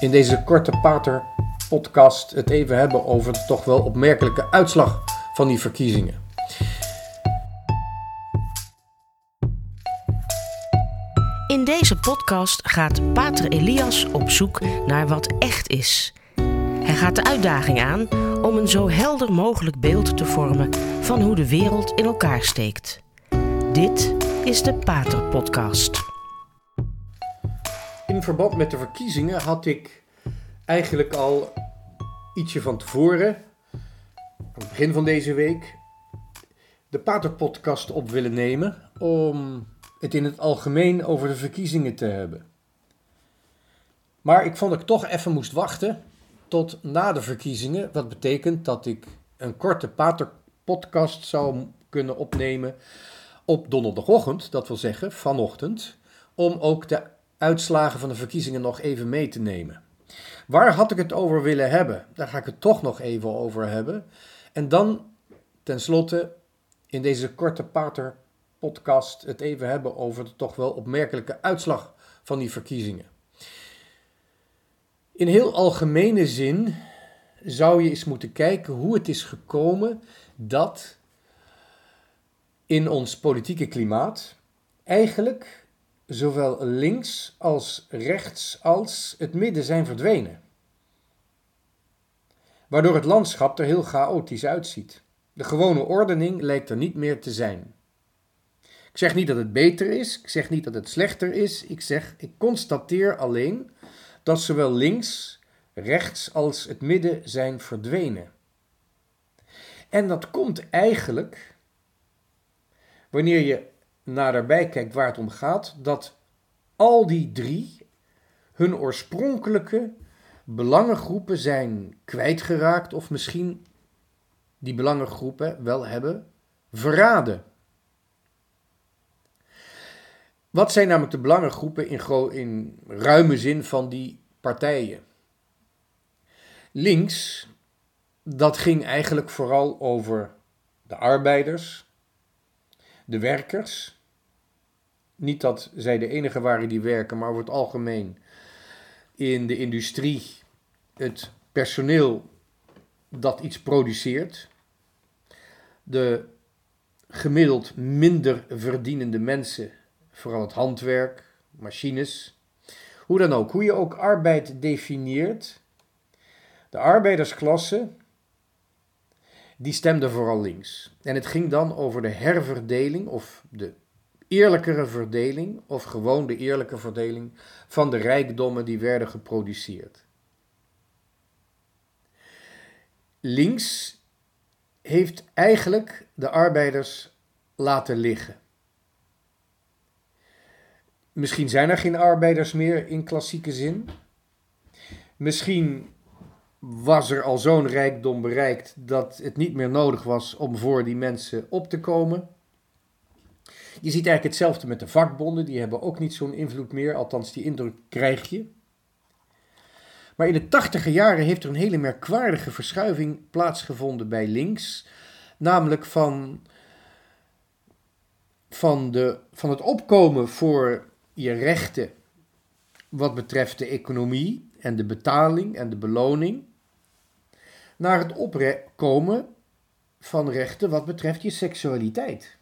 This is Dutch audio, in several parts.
in deze korte Pater podcast het even hebben over de toch wel opmerkelijke uitslag van die verkiezingen. In deze podcast gaat Pater Elias op zoek naar wat echt is. Hij gaat de uitdaging aan om een zo helder mogelijk beeld te vormen van hoe de wereld in elkaar steekt. Dit is de Pater Podcast. In verband met de verkiezingen had ik eigenlijk al ietsje van tevoren, aan het begin van deze week, de Pater Podcast op willen nemen om het in het algemeen over de verkiezingen te hebben. Maar ik vond dat ik toch even moest wachten tot na de verkiezingen. Wat betekent dat ik een korte Pater Podcast zou kunnen opnemen op donderdagochtend, dat wil zeggen vanochtend, om ook de uitslagen van de verkiezingen nog even mee te nemen. Waar had ik het over willen hebben? Daar ga ik het toch nog even over hebben. En dan tenslotte in deze korte Pater podcast het even hebben over de toch wel opmerkelijke uitslag van die verkiezingen. In heel algemene zin zou je eens moeten kijken hoe het is gekomen dat in ons politieke klimaat eigenlijk zowel links als rechts als het midden zijn verdwenen. Waardoor het landschap er heel chaotisch uitziet. De gewone ordening lijkt er niet meer te zijn. Ik zeg niet dat het beter is, ik zeg niet dat het slechter is, ik zeg, ik constateer alleen dat zowel links, rechts als het midden zijn verdwenen. En dat komt eigenlijk, wanneer je naderbij kijkt waar het om gaat, dat al die drie hun oorspronkelijke belangengroepen zijn kwijtgeraakt of misschien die belangengroepen wel hebben verraden. Wat zijn namelijk de belangengroepen in, in ruime zin van die partijen? Links, dat ging eigenlijk vooral over de arbeiders, de werkers. Niet dat zij de enige waren die werken, maar over het algemeen in de industrie, het personeel dat iets produceert, de gemiddeld minder verdienende mensen vooral het handwerk, machines. Hoe dan ook, hoe je ook arbeid definieert. De arbeidersklasse, die stemde vooral links. En het ging dan over de herverdeling of de eerlijkere verdeling, of gewoon de eerlijke verdeling van de rijkdommen die werden geproduceerd. Links heeft eigenlijk de arbeiders laten liggen. Misschien zijn er geen arbeiders meer in klassieke zin. Misschien was er al zo'n rijkdom bereikt dat het niet meer nodig was om voor die mensen op te komen. Je ziet eigenlijk hetzelfde met de vakbonden, die hebben ook niet zo'n invloed meer, althans die indruk krijg je. Maar in de tachtige jaren heeft er een hele merkwaardige verschuiving plaatsgevonden bij links, namelijk van, van, de, van het opkomen voor je rechten wat betreft de economie en de betaling en de beloning, naar het opkomen van rechten wat betreft je seksualiteit.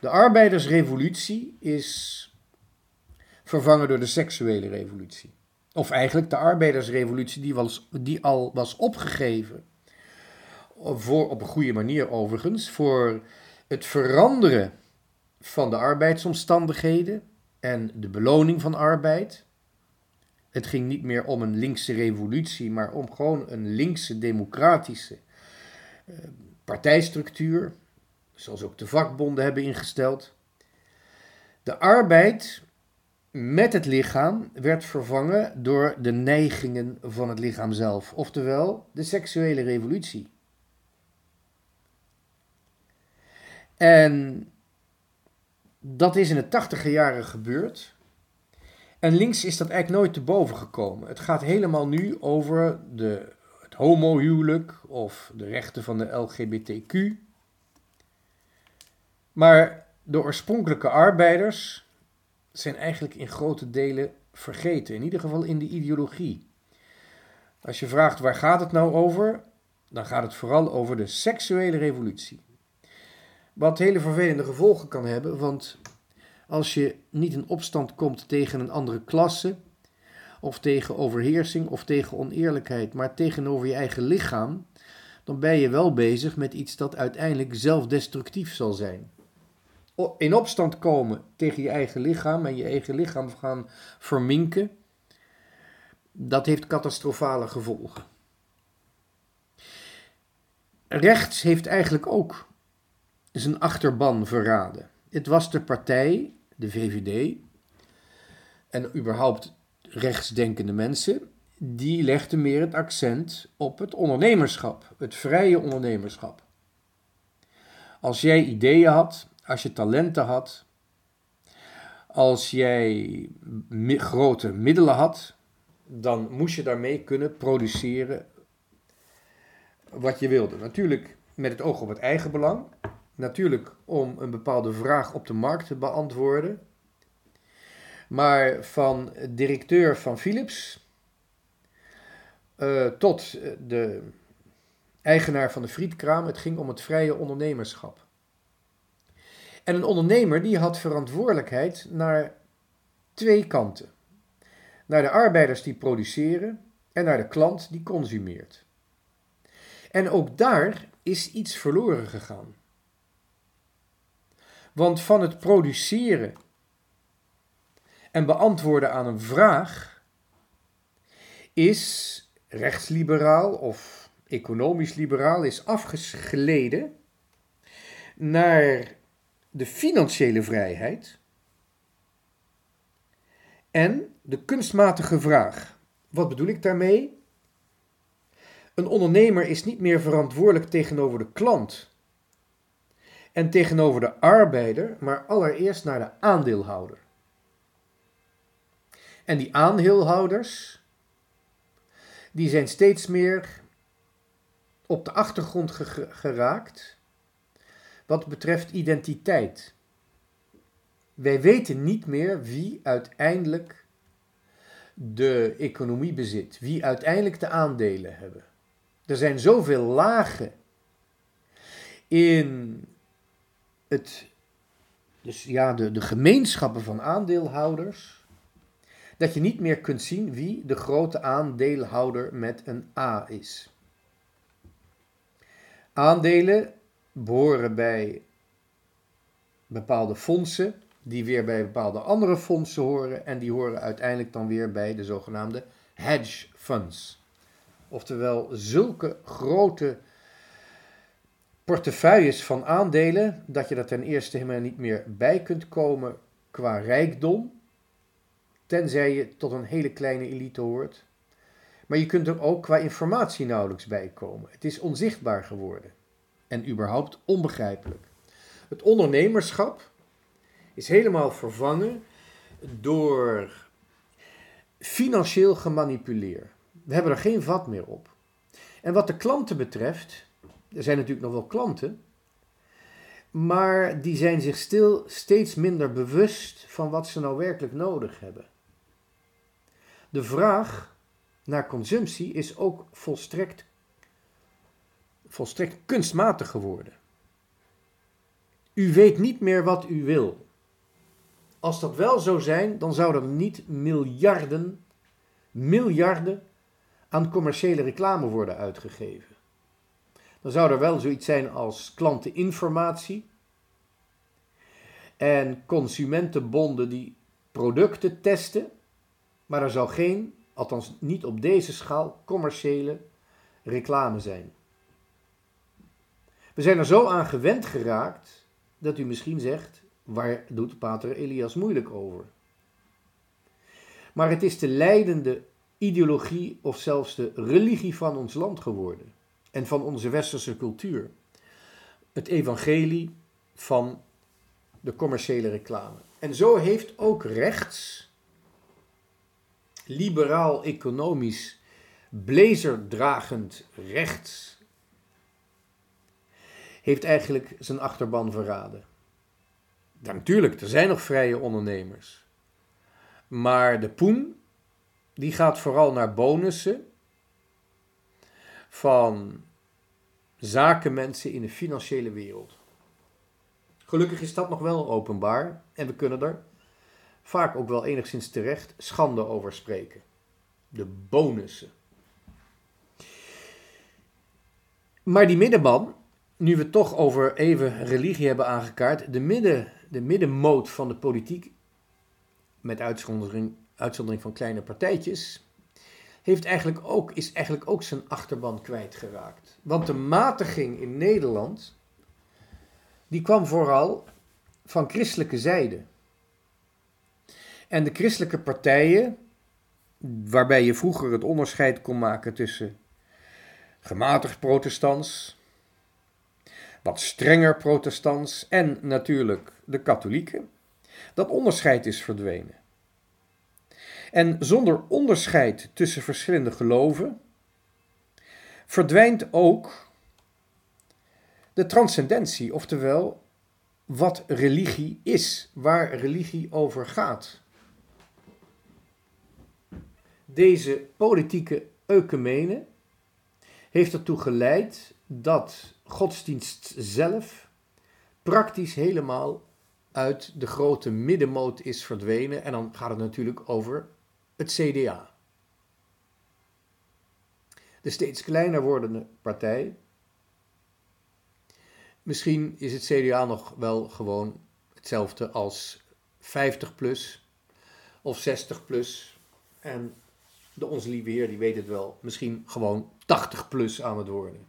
De arbeidersrevolutie is vervangen door de seksuele revolutie. Of eigenlijk de arbeidersrevolutie die, was, die al was opgegeven, voor, op een goede manier overigens, voor het veranderen van de arbeidsomstandigheden en de beloning van arbeid. Het ging niet meer om een linkse revolutie, maar om gewoon een linkse democratische eh, partijstructuur, zoals ook de vakbonden hebben ingesteld. De arbeid met het lichaam werd vervangen door de neigingen van het lichaam zelf, oftewel de seksuele revolutie. En dat is in de tachtige jaren gebeurd. En links is dat eigenlijk nooit te boven gekomen. Het gaat helemaal nu over de, het homohuwelijk of de rechten van de LGBTQ. Maar de oorspronkelijke arbeiders zijn eigenlijk in grote delen vergeten, in ieder geval in de ideologie. Als je vraagt waar gaat het nou over, dan gaat het vooral over de seksuele revolutie. Wat hele vervelende gevolgen kan hebben, want als je niet in opstand komt tegen een andere klasse, of tegen overheersing of tegen oneerlijkheid, maar tegenover je eigen lichaam, dan ben je wel bezig met iets dat uiteindelijk zelfdestructief zal zijn. In opstand komen tegen je eigen lichaam en je eigen lichaam gaan verminken, dat heeft catastrofale gevolgen. Rechts heeft eigenlijk ook zijn achterban verraden. Het was de partij, de VVD, en überhaupt rechtsdenkende mensen, die legden meer het accent op het ondernemerschap, het vrije ondernemerschap. Als jij ideeën had, als je talenten had, als jij grote middelen had, dan moest je daarmee kunnen produceren wat je wilde. Natuurlijk met het oog op het eigen belang. Natuurlijk om een bepaalde vraag op de markt te beantwoorden. Maar van directeur van Philips uh, tot de eigenaar van de frietkraam, het ging om het vrije ondernemerschap. En een ondernemer die had verantwoordelijkheid naar twee kanten. Naar de arbeiders die produceren en naar de klant die consumeert. En ook daar is iets verloren gegaan. Want van het produceren en beantwoorden aan een vraag is rechtsliberaal of economisch liberaal is naar de financiële vrijheid en de kunstmatige vraag. Wat bedoel ik daarmee? Een ondernemer is niet meer verantwoordelijk tegenover de klant en tegenover de arbeider, maar allereerst naar de aandeelhouder. En die aandeelhouders, die zijn steeds meer op de achtergrond geraakt wat betreft identiteit. Wij weten niet meer wie uiteindelijk de economie bezit, wie uiteindelijk de aandelen hebben. Er zijn zoveel lagen in het, dus ja, de, de gemeenschappen van aandeelhouders, dat je niet meer kunt zien wie de grote aandeelhouder met een A is. Aandelen behoren bij bepaalde fondsen, die weer bij bepaalde andere fondsen horen en die horen uiteindelijk dan weer bij de zogenaamde hedge funds. Oftewel zulke grote portefeuilles van aandelen dat je er ten eerste helemaal niet meer bij kunt komen qua rijkdom, tenzij je tot een hele kleine elite hoort. Maar je kunt er ook qua informatie nauwelijks bij komen. Het is onzichtbaar geworden en überhaupt onbegrijpelijk. Het ondernemerschap is helemaal vervangen door financieel gemanipuleer. We hebben er geen vat meer op. En wat de klanten betreft, er zijn natuurlijk nog wel klanten, maar die zijn zich stil steeds minder bewust van wat ze nou werkelijk nodig hebben. De vraag naar consumptie is ook volstrekt volstrekt kunstmatig geworden. U weet niet meer wat u wil. Als dat wel zou zijn, dan zouden niet miljarden, miljarden aan commerciële reclame worden uitgegeven. Dan zou er wel zoiets zijn als klanteninformatie en consumentenbonden die producten testen, maar er zou geen, althans niet op deze schaal, commerciële reclame zijn. We zijn er zo aan gewend geraakt dat u misschien zegt: waar doet Pater Elias moeilijk over? Maar het is de leidende ideologie of zelfs de religie van ons land geworden en van onze westerse cultuur. Het evangelie van de commerciële reclame. En zo heeft ook rechts, liberaal-economisch, blazerdragend rechts heeft eigenlijk zijn achterban verraden. natuurlijk, er zijn nog vrije ondernemers. Maar de poen, die gaat vooral naar bonussen van zakenmensen in de financiële wereld. Gelukkig is dat nog wel openbaar en we kunnen er vaak ook wel enigszins terecht schande over spreken. De bonussen. Maar die middenman, nu we toch over even religie hebben aangekaart, de, midden, de middenmoot van de politiek, met uitzondering, uitzondering van kleine partijtjes, heeft eigenlijk ook, is eigenlijk ook zijn achterban kwijtgeraakt. Want de matiging in Nederland, die kwam vooral van christelijke zijde. En de christelijke partijen, waarbij je vroeger het onderscheid kon maken tussen gematigd protestants, wat strenger protestants en natuurlijk de katholieken, dat onderscheid is verdwenen. En zonder onderscheid tussen verschillende geloven verdwijnt ook de transcendentie, oftewel wat religie is, waar religie over gaat. Deze politieke eukemene heeft ertoe geleid dat godsdienst zelf praktisch helemaal uit de grote middenmoot is verdwenen. En dan gaat het natuurlijk over het CDA. De steeds kleiner wordende partij. Misschien is het CDA nog wel gewoon hetzelfde als 50 plus of 60 plus. En de onze lieve Heer, die weet het wel, misschien gewoon 80 plus aan het worden.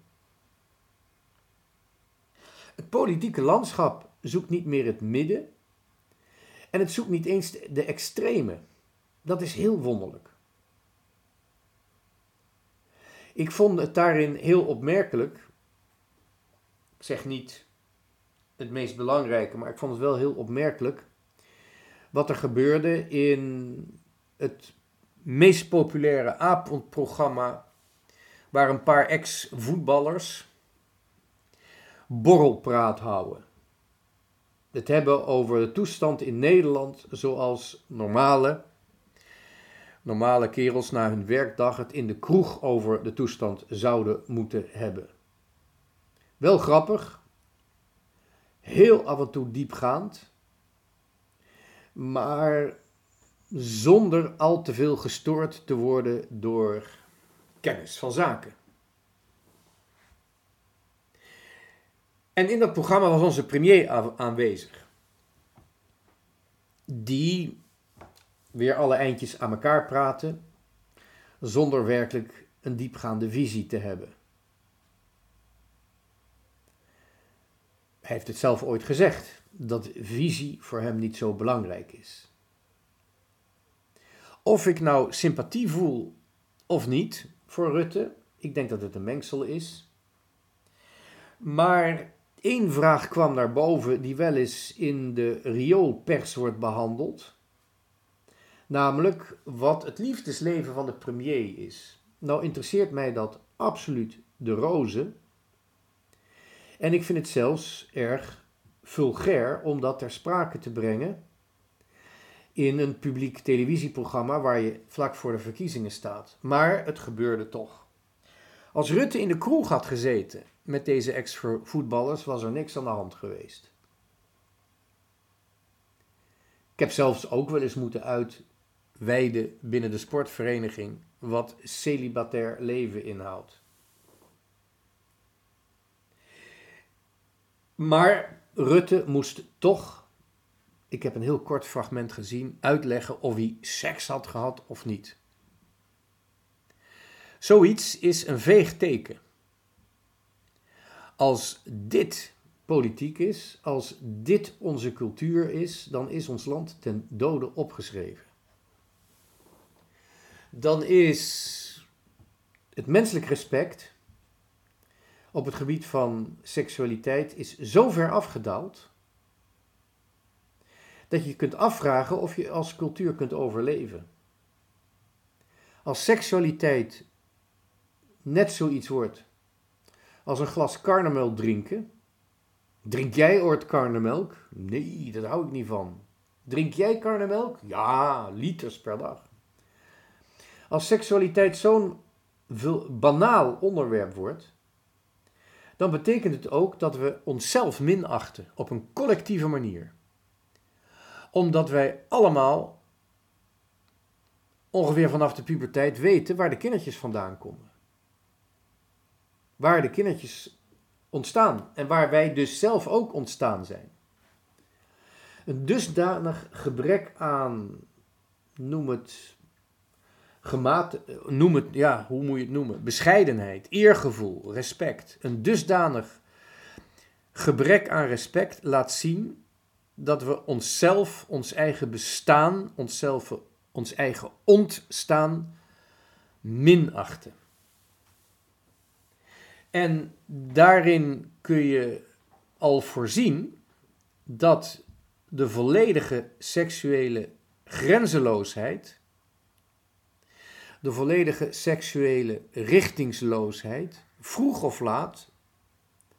Het politieke landschap zoekt niet meer het midden en het zoekt niet eens de extreme. Dat is heel wonderlijk. Ik vond het daarin heel opmerkelijk. Ik zeg niet het meest belangrijke, maar ik vond het wel heel opmerkelijk wat er gebeurde in het meest populaire avondprogramma waar een paar ex-voetballers borrelpraat houden. Het hebben over de toestand in Nederland zoals normale, normale kerels na hun werkdag het in de kroeg over de toestand zouden moeten hebben. Wel grappig, heel af en toe diepgaand, maar zonder al te veel gestoord te worden door kennis van zaken. En in dat programma was onze premier aanwezig. Die weer alle eindjes aan elkaar praatte, zonder werkelijk een diepgaande visie te hebben. Hij heeft het zelf ooit gezegd, dat visie voor hem niet zo belangrijk is. Of ik nou sympathie voel of niet voor Rutte, ik denk dat het een mengsel is. Maar één vraag kwam naar boven die wel eens in de rioolpers wordt behandeld. Namelijk wat het liefdesleven van de premier is. Nou interesseert mij dat absoluut de roze. En ik vind het zelfs erg vulgair om dat ter sprake te brengen in een publiek televisieprogramma waar je vlak voor de verkiezingen staat. Maar het gebeurde toch. Als Rutte in de kroeg had gezeten met deze ex-voetballers, was er niks aan de hand geweest. Ik heb zelfs ook wel eens moeten uitweiden binnen de sportvereniging wat celibatair leven inhoudt. Maar Rutte moest toch ik heb een heel kort fragment gezien, uitleggen of hij seks had gehad of niet. Zoiets is een veeg teken. Als dit politiek is, als dit onze cultuur is, dan is ons land ten dode opgeschreven. Dan is het menselijk respect op het gebied van seksualiteit is zo ver afgedaald dat je kunt afvragen of je als cultuur kunt overleven. Als seksualiteit net zoiets wordt als een glas karnemelk drinken. Drink jij ooit karnemelk? Nee, daar hou ik niet van. Drink jij karnemelk? Ja, liters per dag. Als seksualiteit zo'n banaal onderwerp wordt, dan betekent het ook dat we onszelf minachten op een collectieve manier. Omdat wij allemaal ongeveer vanaf de puberteit weten waar de kindertjes vandaan komen. Waar de kindertjes ontstaan en waar wij dus zelf ook ontstaan zijn. Een dusdanig gebrek aan, noem het, gemaat, noem het, ja, hoe moet je het noemen? Bescheidenheid, eergevoel, respect. Een dusdanig gebrek aan respect laat zien dat we onszelf, ons eigen bestaan, onszelf, ons eigen ontstaan minachten. En daarin kun je al voorzien dat de volledige seksuele grenzeloosheid, de volledige seksuele richtingsloosheid, vroeg of laat,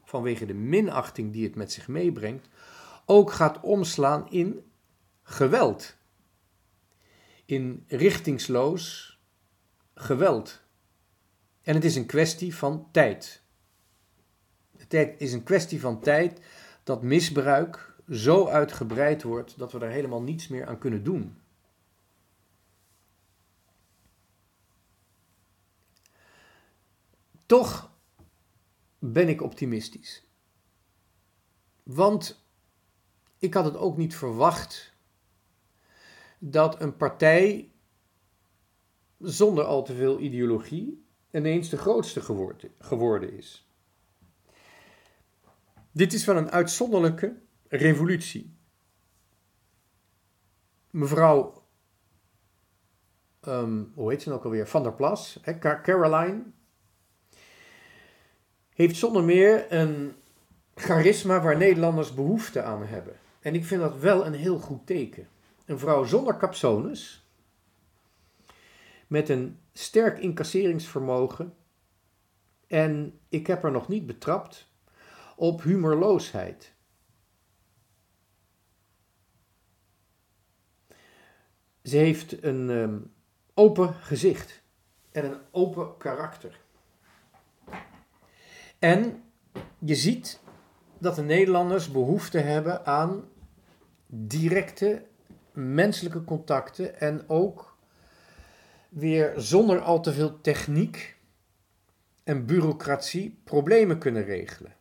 vanwege de minachting die het met zich meebrengt, ook gaat omslaan in geweld. In richtingsloos geweld. En het is een kwestie van tijd. Het is een kwestie van tijd dat misbruik zo uitgebreid wordt dat we daar helemaal niets meer aan kunnen doen. Toch ben ik optimistisch. Want ik had het ook niet verwacht dat een partij zonder al te veel ideologie ineens de grootste geworden is. Dit is wel een uitzonderlijke revolutie. Mevrouw, um, hoe heet ze nou ook alweer? Van der Plas, Caroline, heeft zonder meer een charisma waar Nederlanders behoefte aan hebben. En ik vind dat wel een heel goed teken. Een vrouw zonder capsones, met een sterk incasseringsvermogen en ik heb haar nog niet betrapt op humorloosheid. Ze heeft een ehm, open gezicht en een open karakter. En je ziet dat de Nederlanders behoefte hebben aan directe menselijke contacten en ook weer zonder al te veel techniek en bureaucratie problemen kunnen regelen.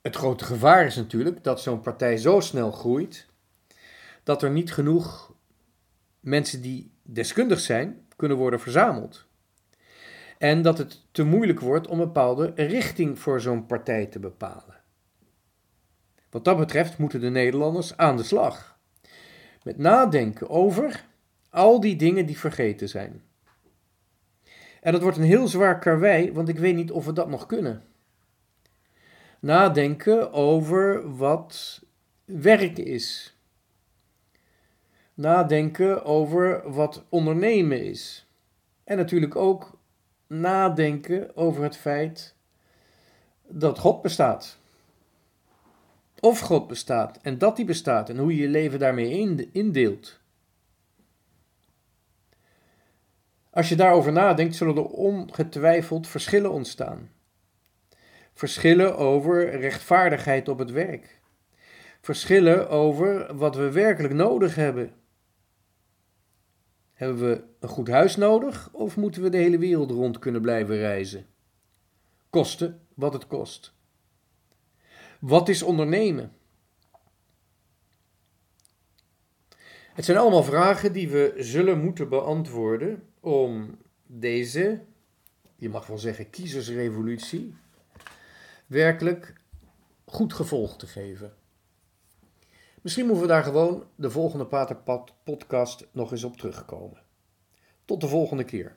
Het grote gevaar is natuurlijk dat zo'n partij zo snel groeit dat er niet genoeg mensen die deskundig zijn kunnen worden verzameld. En dat het te moeilijk wordt om een bepaalde richting voor zo'n partij te bepalen. Wat dat betreft moeten de Nederlanders aan de slag. Met nadenken over al die dingen die vergeten zijn. En dat wordt een heel zwaar karwei, want ik weet niet of we dat nog kunnen. Nadenken over wat werken is. Nadenken over wat ondernemen is. En natuurlijk ook nadenken over het feit dat God bestaat. Of God bestaat en dat hij bestaat en hoe je je leven daarmee indeelt. Als je daarover nadenkt, zullen er ongetwijfeld verschillen ontstaan. Verschillen over rechtvaardigheid op het werk. Verschillen over wat we werkelijk nodig hebben. Hebben we een goed huis nodig of moeten we de hele wereld rond kunnen blijven reizen? Kosten wat het kost. Wat is ondernemen? Het zijn allemaal vragen die we zullen moeten beantwoorden om deze, je mag wel zeggen, kiezersrevolutie, werkelijk goed gevolg te geven. Misschien moeten we daar gewoon de volgende Paterpad podcast nog eens op terugkomen. Tot de volgende keer.